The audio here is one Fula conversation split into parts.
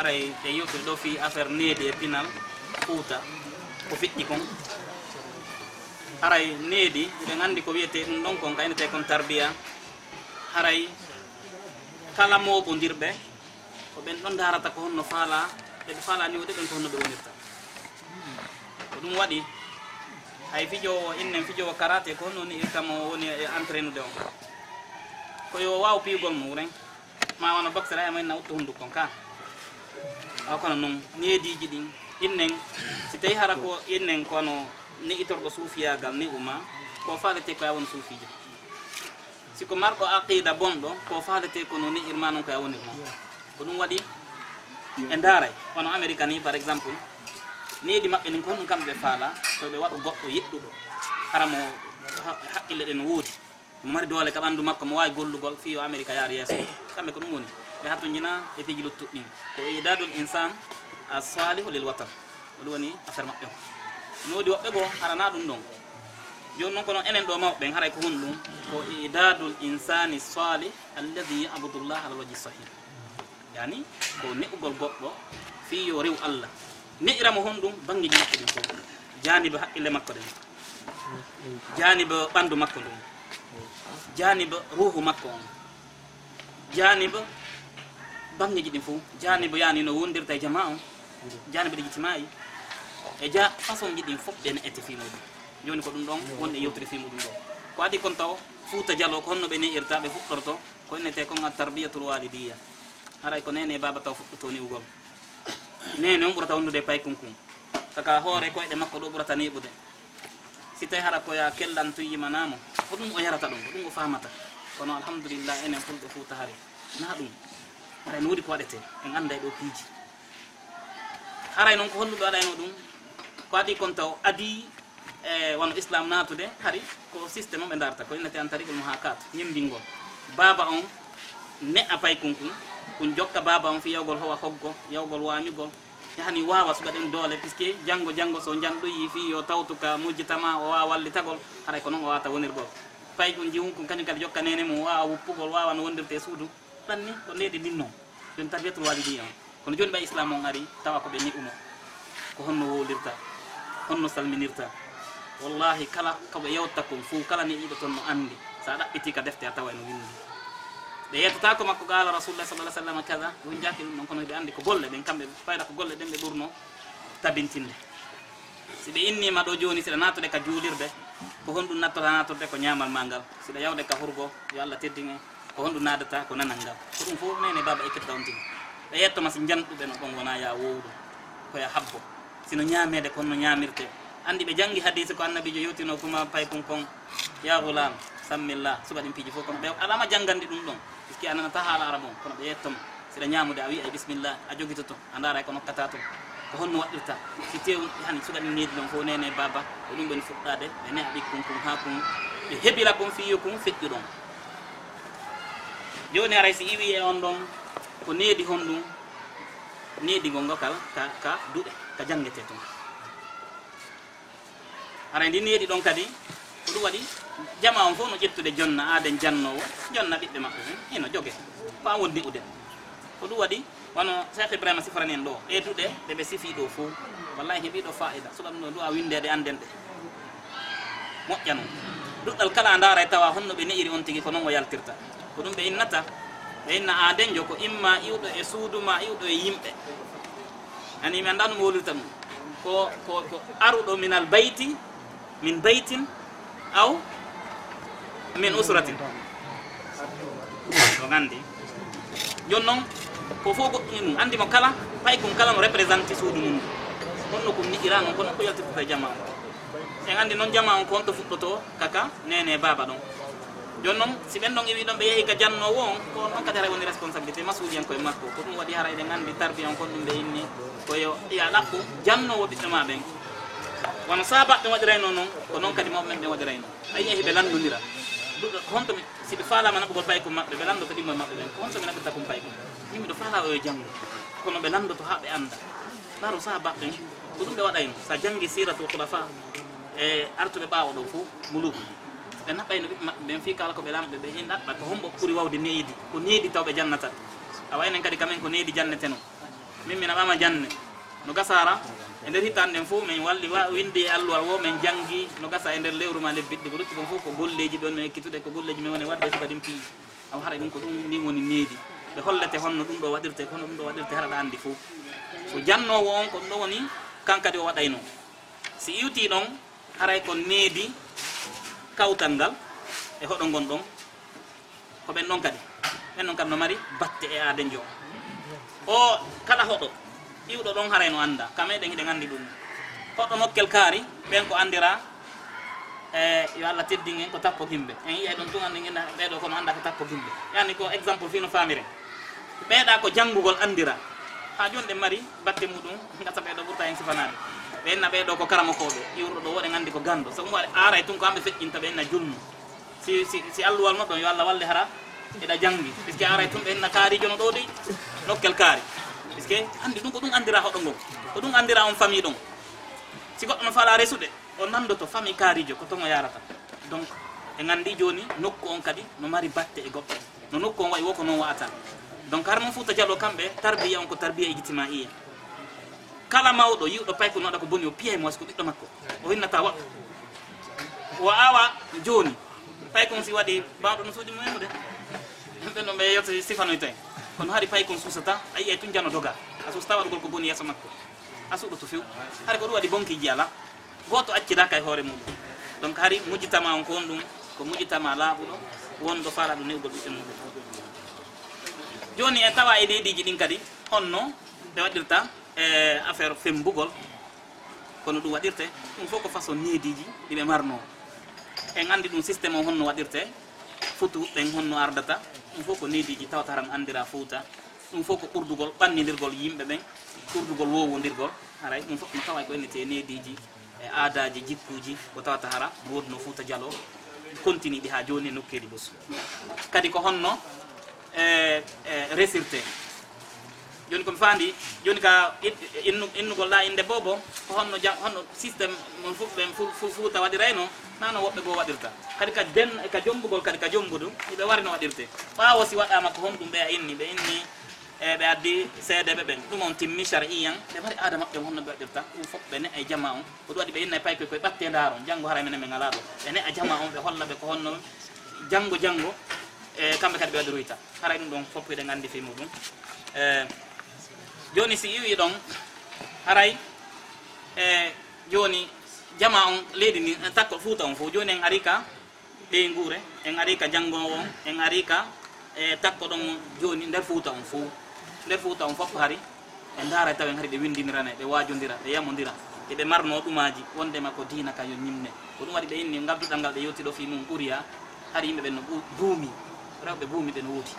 haray ɓe yewtiri ɗo fi affaire needi e pinal fuuta ko fiɗɗi kon. Haray needi eɓe nganndi ko wiyete ɗum ɗon kon kaynete kon tarbiya. Haray kala moɓodirɓe ko ɓen ɗon darata ko honno faala eɓe faala ni woɗe ɓen ko honno ɓe wonirta. Ko ɗum waɗi hay fijowo innen fijowo karate ko honno ni irtamo woni e, e entraînude o koyo waw piigol mum ren ma wona boxere ayama inna wutta hundu kon ka. a kono noon neediji ɗin innen si tawi hara ko innen kono ni itorɗo suufiyagal ni uma ko faalete koye woni suufijo siko marɗo aqida bonɗo ko faalete kono ni irma noon ko woni ma ko ɗum waɗi e daaray e. kono amérique ni par exemple needi maɓɓe nin ko honɗum kamɓe faala so ɓe waɗa goɗɗo yeɗɗuɗo hara mo haqqille ɗe no woodi. Mo mari doole ka ɓanndu makko mo waawi gollugol fiyo amérique yaari yeeso. Kamɓe ko ɗum woni. ɓe hattojina e fiji luttuɗɗi ko idadul insan a asalihu lil watan. Oɗum woni affaire maɓɓe. O no wodi woɓɓe goo harana ɗum ɗon. Joni noon kono enen ɗo mawɓe haray ko hon ɗum. Ko idadul insani salih alladi yabudullah ala waji sahih yani ko ne'ugol goɗɗo fi yo rew allah. Ne'iramo hon ɗum banggueji makko ɗin fof. Janiba haqqille makko ɗen. Janiba ɓandu makko ɗum janiba ruhu makko on. Janiba bamñeji ɗin fof janibo yani no wondirta e jama on janibo ɗe jitimayi e ja façon ji ɗin fof ɓene ette fi muɗum. Joni ko ɗum ɗon wonɗe yewtere fi muɗum ɗo. Ko adi kon taw fuuta dialo ko honno ɓe ni irta ɓe fuɗɗorto ko innete kon a tarbiyatul walidiya haray ko nene e baba taw fuɗɗoto niwgol. Nene on ɓurata wondude pay paykon saka hoore koyɗe makko ɗo ɓurata niɓude si tawi hara koya kellantuyimanamo ko ɗum o yarata ɗum ko ɗum o famata kono alhamdulillah enen fulɓe fuuta hari na ɗum. aray no woodi ko waɗete en annda e ɗo piiji. Aray noon ko holluɗo waɗayno ɗum ko adi kon taw adi e wono islam naatude hari ko systéme o ɓe darta ko innete an ha muhakat ñembingol baaba on ne'a pay kunkun kun jokka baaba on fi yawgol howa hoggo yawgol wañugol hani wawa suga ɗen doole puisque janggo janggo so janɗoyi fi yo tawtu ka mujjitama o wawa wallitagol haray ko noon o wawata wonirgol. Pay kun jiwun kun kañum kadi jokka nene mum wawa wuppugol wawan wondirde e suudu. sappanni ko leydi ndinno joni tarbiyatul walidi on. Kono joni ɓay islam on ari tawa koɓe ni'umo ko honno wowlirta honno salminirta. Wallahi kala koɓe yewta kon fo kala ni iɗo toon no anndi. Sa ɗaɓɓiti ka defte a tawa eno windi ɓe yettata ko makko gaala rasulullah sal lah sallam kada ɗum jaki ɗum ɗon kono ɓe anndi ko golle ɗen kamɓe fayda ko golle ɗen ɓe ɓurno tabintinde. Si ɓe innima ɗo joni siɗa natode ka juulirde ko honɗum nattota natorde ko ñamal ma ngal siɗa yawde ka hurgo yo allah teddin en ko honɗum naadata ko nanal ngal. Ko ɗum fof nene baba ekkirta on tigi. Ɓe yettoma so janɗuɓe no ɗon wona ya wowdu koya habbo. Sino ñaamede konno ñamirte andi ɓe janggi hadise ko annabijo yewtino kuma pay kon kon ya gulam sammillah suɓa ɗin piiji fof kono ɓe alama janggandi ɗum ɗon. Iski a nanata haala arabe on kono ɓe yettoma. Siɗa ñamude a wi ay bisimillah a jogito to a ndaara e ko nokkata to. Ko honno waɗirta. Si tew hani suɓa ɗin needi ɗon fof nene baba ko ɗum ɓeni fuɗɗade ɓe neha ɗi kun ha kun ɓe heɓira kon fiyo kun feƴƴu ɗon. joni aray si iwi e on ɗon ko needi hon ɗum needigol ngo kal ka ka duɗe ka janggete toon aray ndi needi ɗon kadi ko ɗum waɗi jama on fof no ƴettude jonna aaden jannowo jonna ɓiɓɓe maɓɓe ɓen ino jogue ko an wondi uden ko ɗum waɗi wono cheikh ibrahima sifrani en ɗo ɗe duɗe sifi ɗo fof wallahi heeɓiɗo faida suɓa ɗum ɗo duwa windede anden ɗe. Moƴƴa noon ɗuɗɗal kala ndaara e tawa honno ɓe ne'iri on tigui ko noon o yaltirta. ko ɗum ɓe innata ɓe inna adenjo ko imma iwɗo e suudu ma iwɗo e yimɓe. Ani mi annda ɗum wolirta ɗum. Ko ko ko aruɗo minal bayti min baytin aw min usratin. O gandi joni noon ko fof goɗɗum mum andimo kala pay kum kala mo représenté suudu mum. Honno kum niƴira noon kono ko yaltirtata jama o en andi noon jama on ko honto fuɗɗoto kaka nene e baba ɗon. joni noon si ɓen ɗon iwi ɗon ɓe yeehi ka jannowo on ko noon kadi haray woni responsabilité masuji koye makko. Ko ɗum waɗi haray ɗen anndi tarbiya on kon ɗum ɓe inni koyo ya ɗaɓɓu jannowo ɓiɓɓe ma ɓen wono sabaɓe waɗirayno noon ko noon kadi mawɓe men ɓe waɗirayno. Ayi en heɓe landodira. Honto si ɓe falama naɓugol paykum maɓɓe ɓe lando ɗimmo moe maɓɓe ɓen. Ko honto ɓe naɓirta kum paykum yimɓe ɗo fala oyo janggo kono ɓe landoto ha ɓe anda baro sabaɓe ko ɗum ɓe waɗayno. Sa janggi siratul khulafa e artuɓe ɓawo ɗo fo muluku ɓe naɓɓay no ɓiɓɓe maɓɓe ɓen fi kala ko ɓe lamɓe ɓe hin ɗaɓɓa ko hombo ɓuri wawde needi ko needi taw ɓe jannata. A waynen kadi kamen ko needi jannete no min mi naɓama janne no gasara e nder hittan ɗen fof min walli windi e alluwal wo min janggi no gasa e nder lewru ma lebbiɗɗi ko lutti kon fof ko golleji ɗon min ekkitude ko golleji min woni wadde so kadin pii aw haara ɗum ko ɗum ndin woni needi. Ɓe hollete honno ɗum ɗo waɗirte hono ɗum ɗo waɗirte haraɗa anndi fof. So jannowo on ko ɗum ɗo woni kankadi o waɗayno si iwti ɗon haray ko needi kawtal ngal e hoɗo gonɗon ko ɓen ɗon kadi. Ɓen ɗon kadi no mari batte e aade jo o kala hoɗo iwɗo ɗon harayno annda. Kameɗen hiɗen anndi ɗum. Hoɗo nokkel kaari ɓen ko anndira e yo allah teddin en ko tappo gimɓe en yiyay ɗon tun anndi gina ɓeeɗo kono annda ko tappo gimɓe yani ko exemple fino faamiren ɓeeɗa ko janngugol anndira. Ha joni ɗen mari batte muɗum gasa ɓeeɗo ɓurta hen sifanade ɓe enna ɓeɗo ko karamokoɓe. Iwruɗo ɗo woɗe gandi ko gando so ɗum waɗi aray e tun ko hamɓe feƴƴinta ɓe enna julmu si si si alluwal moɗon yo allah walle hara eɗa janggi puisque aray e tun ɓe enna kaarijo no ɗo ɗi nokkel kaari. Puisque andi ɗum ko ɗum andira hoɗo ngon. Ko ɗum andira on famille ɗon. Si goɗɗo no fala resuɗe o nandoto famille kaarijo ko ton o yarata donc e gandi joni nokku on kadi no mari batte e goɗɗo. No nokku on wayi woko noon wa'ata. Donc har mum fouta ta kamɓe tarbiya on ko tarbiya e ijtima iya kala mawɗo yiwɗo pay ko noɗa ko boni o piya mo wasi ko ɓiɗɗo makko. O hinnata waɗɗo o awa joni. Pay kon si waɗi bawɗo no suuji mumemude ɓen ɗo ɓe yewta sifanoyta e en kono haari pay kon suusata a yiyay tun jano doga. A suusata waɗugol ko boni yeeso makko. A suuɗo to few. Haari ko ɗum waɗi bonkiji ala. Goto accidaka e hoore muɗum. Donc haari mujjitama on ko won ɗum ko mujjitama laaɓuɗo wonɗo faala ɗum newgol ɓiɓɓe muɗum. Joni en tawa e leyɗiji ɗin kadi honno ɓe waɗirta e affaire fembugol kono ɗum waɗirte ɗum fof ko façon neediji ɗiɓe marno. En andi ɗum systéme o honno waɗirte futu ɓen honno ardata ɗum fof ko neediji tawata tan andira fouta ɗum fof ko ɓurdugol ɓannidirgol yimɓe ɓen ɓurdugol wowodirgol haray ɗum fof no tawa ko ennete neediji e aadaji jikkuji ko tawata hara woodno fouta dialo continue ɗi ha joni e nokkeli ɓosu kadi ko honno e, e resirte. joni komi faandi joni ka innugol la inde bobo ko honno jam honno systéme mon fof ɓen fuuta waɗirayno nano woɓɓe goo waɗirta. Kadi ka den ka jombugol kadi ka jombudu iɓe wari no waɗirte. Ɓawo si waɗama ko honɗum ɓe a inni ɓe inni e ɓe addi seedeɓe ɓen. Ɗum on timmi chariyan ɓe mari aada maɓɓe honno ɓe waɗirta. Ɗum fof ɓe ne a jama on. Ko ɗum waɗi ɓe inna e paykoy koye ɓatte ndaron janggo hara mene ɓe ala ɗo. Ɓe ne a jama on ɓe holla ɓe ko honno janggo janggo e kamɓe kadi ɓe waɗiroyta haray ɗum ɗon fof eɗen anndi fi muɗum. E joni si iwi ɗon haray e joni jama on leydi ndi e, takko fuuta on fof joni en ari ka ɓey guure en ari ka janggowo on en ari ka e takko ɗon joni nder fuuta on fof nder fuuta on fof hari ɓe ndaara tawen hari ɓe windinirane ɓe waajodira ɓe yamodira eɓe marno ɗumaji wondema ko dina ka yo ñimne ko ɗum waɗi ɓe inni gabduɗal ngal ɓe yewti ɗo fi mum ɓuuriya hari yimɓe ɓen no buumi rewɓe buumi ɓe no wooti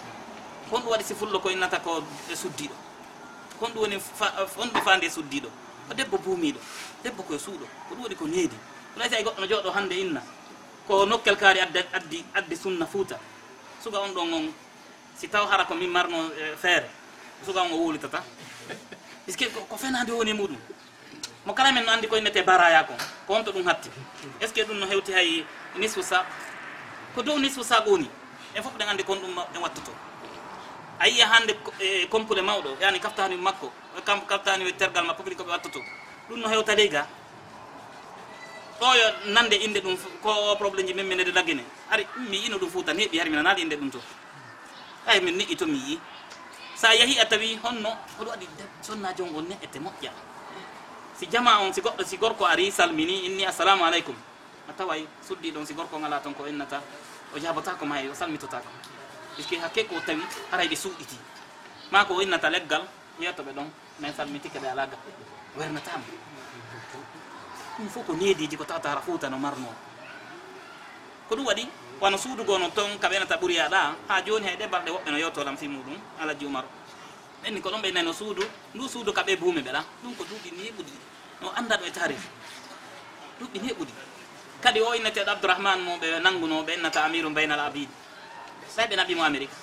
hon ɗum waɗi si fullo ko innata ko ɓe suddiɗo. ko ɗum woni honɗum fande suddiɗo. O debbo buumiɗo debbo koye suuɗo ko ɗum woni ko needi ɗum aysi ay goɗɗo no jooɗo hande inna ko nokkel kaari addi addi sunna fuuta. Suga on ɗon on si taw hara ko min marno e, feere suga on o wuulitata. Puisque ko fenade woni e muɗum? Mo kala men no andi ko innete baraya kon ko wonto ɗum hatti. Est ce que ɗum no hewti hay nisfu sa ko dow nisfu sa ɓooni en fof ɗen andi kon ɗum en wattoto. a yiya hannde e, compule mawɗo? Yani kaftani makko kaftani wettergal makko kadi koɓe wattoto. Ɗum no hewta ley ga ɗo yo nande inde ɗum ko probléme ji min minede laggine ari mi yino ɗum fuu tan heɓi hari minanaali inde ɗum to. Ay min ni'i to mi yii. Sa yeehi a tawi honno hoɗo waɗi sonnajo ngol ne ete moƴƴa. Si jama on si goɗɗo si gorko ari salmini inni assalamu aleykum. A taway suddi ɗon si gorko ngala toon ko innata. O jabotakoma hay o salmitotako puisque hakke ko tawi harayde suuɗiti? Ma ko innata leggal yeeto ɓe ɗon min salmitike ɓe ala gaɓɓe. Wernatama ɗum fof ko nediji ko tawata hara fuuta no marno. Ko ɗum waɗi wano suudugo no toon ka ɓenata ɓuriyaɗa ha joni hay ɗe balɗe woɓɓe no yewtolam fi muɗum alaji umaro ɓenni ko ɗon ɓe nano suudu ndu suudu ka ɓe buumi ɓeɗa ɗum ko duuɓi neɓuɗi no anda ɗo e tarif duuɓi neɓuɗi kadi o inneteɗo abdourahmane mo ɓe nannguno ɓe innata amirum baynal abide say ɓe naɓimo amérique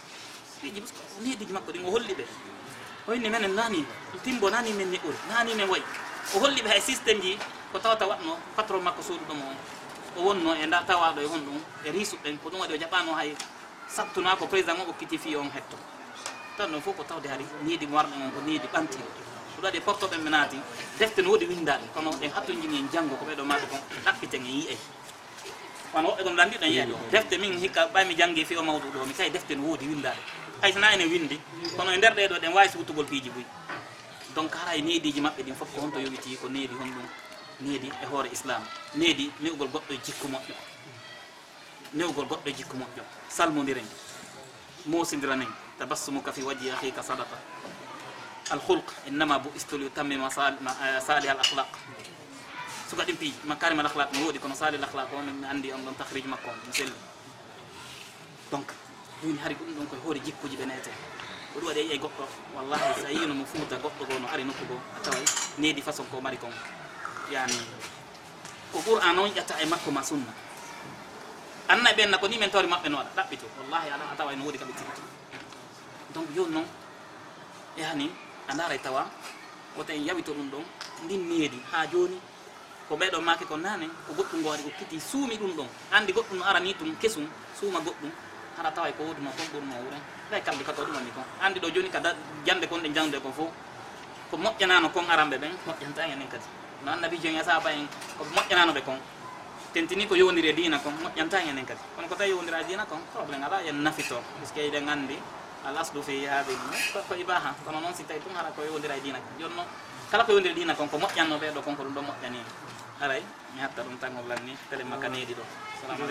fiji neediji makko ɗin o holli ɓe. O inni menen nani timbo nani men ni nani men wayi. O holli ɓe hay systéme ji ko tawata watno patron makko soduɗomo on o wonno e nda tawaɗo e hon ɗum e risuɓɓen ko ɗum waɗi o jaɓano hay sattuna ko président o ɓokkiti fi on hetto. Tan ɗon fof ko tawde hari niidi warɓe on ko niidi ɓantiɗo ɗum waɗi e portoɓe ɓe naati defte no woodi windaɗe kono ɗen hattojini en janngo ko ɓeɗo maɓe kon ɗaɓɓiten e yi'ey wono woɓɓe kono ɓe anndi ɗon yiya defte min hikka ɓaymi janngi fi o mawdu ɗo mi tawi defte no woodi windade hay sona ene windi kono e nder ɗe ɗo ɗen wawi sutugol piiji buy. Donc hara e neediji maɓɓe ɗin fof ko honto yowiti ko needi hon ɗum needi e hoore islam needi newgol goɗɗo e jikku moƴƴo. Newgol goɗɗo e jikku moƴƴo. Salmodiren mosidiranen tabassumuka fi waji ahika sadaka alhulq innama bo istol yutammima salih eh, al ahlaq suka ɗin piiji makarima l' ahlak mi woodi kono sali l' ahlak o min anndi on ɗon tahriji makko on mi selli. Donc joni hari ɗum ɗon koye hoore jikkuji ɓe neete ko ɗum waɗi e a yiyay goɗɗo wallahi so yino mo fuuta goɗɗo goo no ari nokku goo a taway needi façon ko mari kon. Yani ko qur'an on ƴatta e makko ma sunna. Anna ɓenna ko ni men tawri maɓɓe no waɗa ɗaɓɓito. Wallahi ala a tawa no woodi kaɓe tigiti donc joni noon yani a ndaaray tawa woto en yawito ɗum ɗon ndin needi ha joni ko ɓeɗon make ko nane ko goɗɗum ngo ari ko kiti suumi ɗum ɗon. Andi goɗɗum no arani tum kesum suuma goɗɗum. Haɗa tawa ko woduma kon ɓurno wuren ɓay kamɓe kato ko ɗumani kon andi ɗo joni kada jande kon ɗe jangde ko fof ko moƴƴanano kon aranɓe ɓen moƴƴanta en enen kadi. No annabi e annabijo en saba en koɓe moƴƴananoɓe kon. Tentini ko yowdiri e dina kon moƴƴanta en enen kadi. Kono ko tawi yowdira e dina kon probléme ala en nafito puisque eɗen andi al asdu fi hadi ko ibaha. Kono noon si tawi tum haɗa ko yowdira e dina kon. Jonno kala ko yondiri ɗina konko moƴƴanno ɓeɗo konko ɗum ɗo moƴƴani. Aray mi hatta ɗum tan o lanni télé makkaneji ɗo. Salamu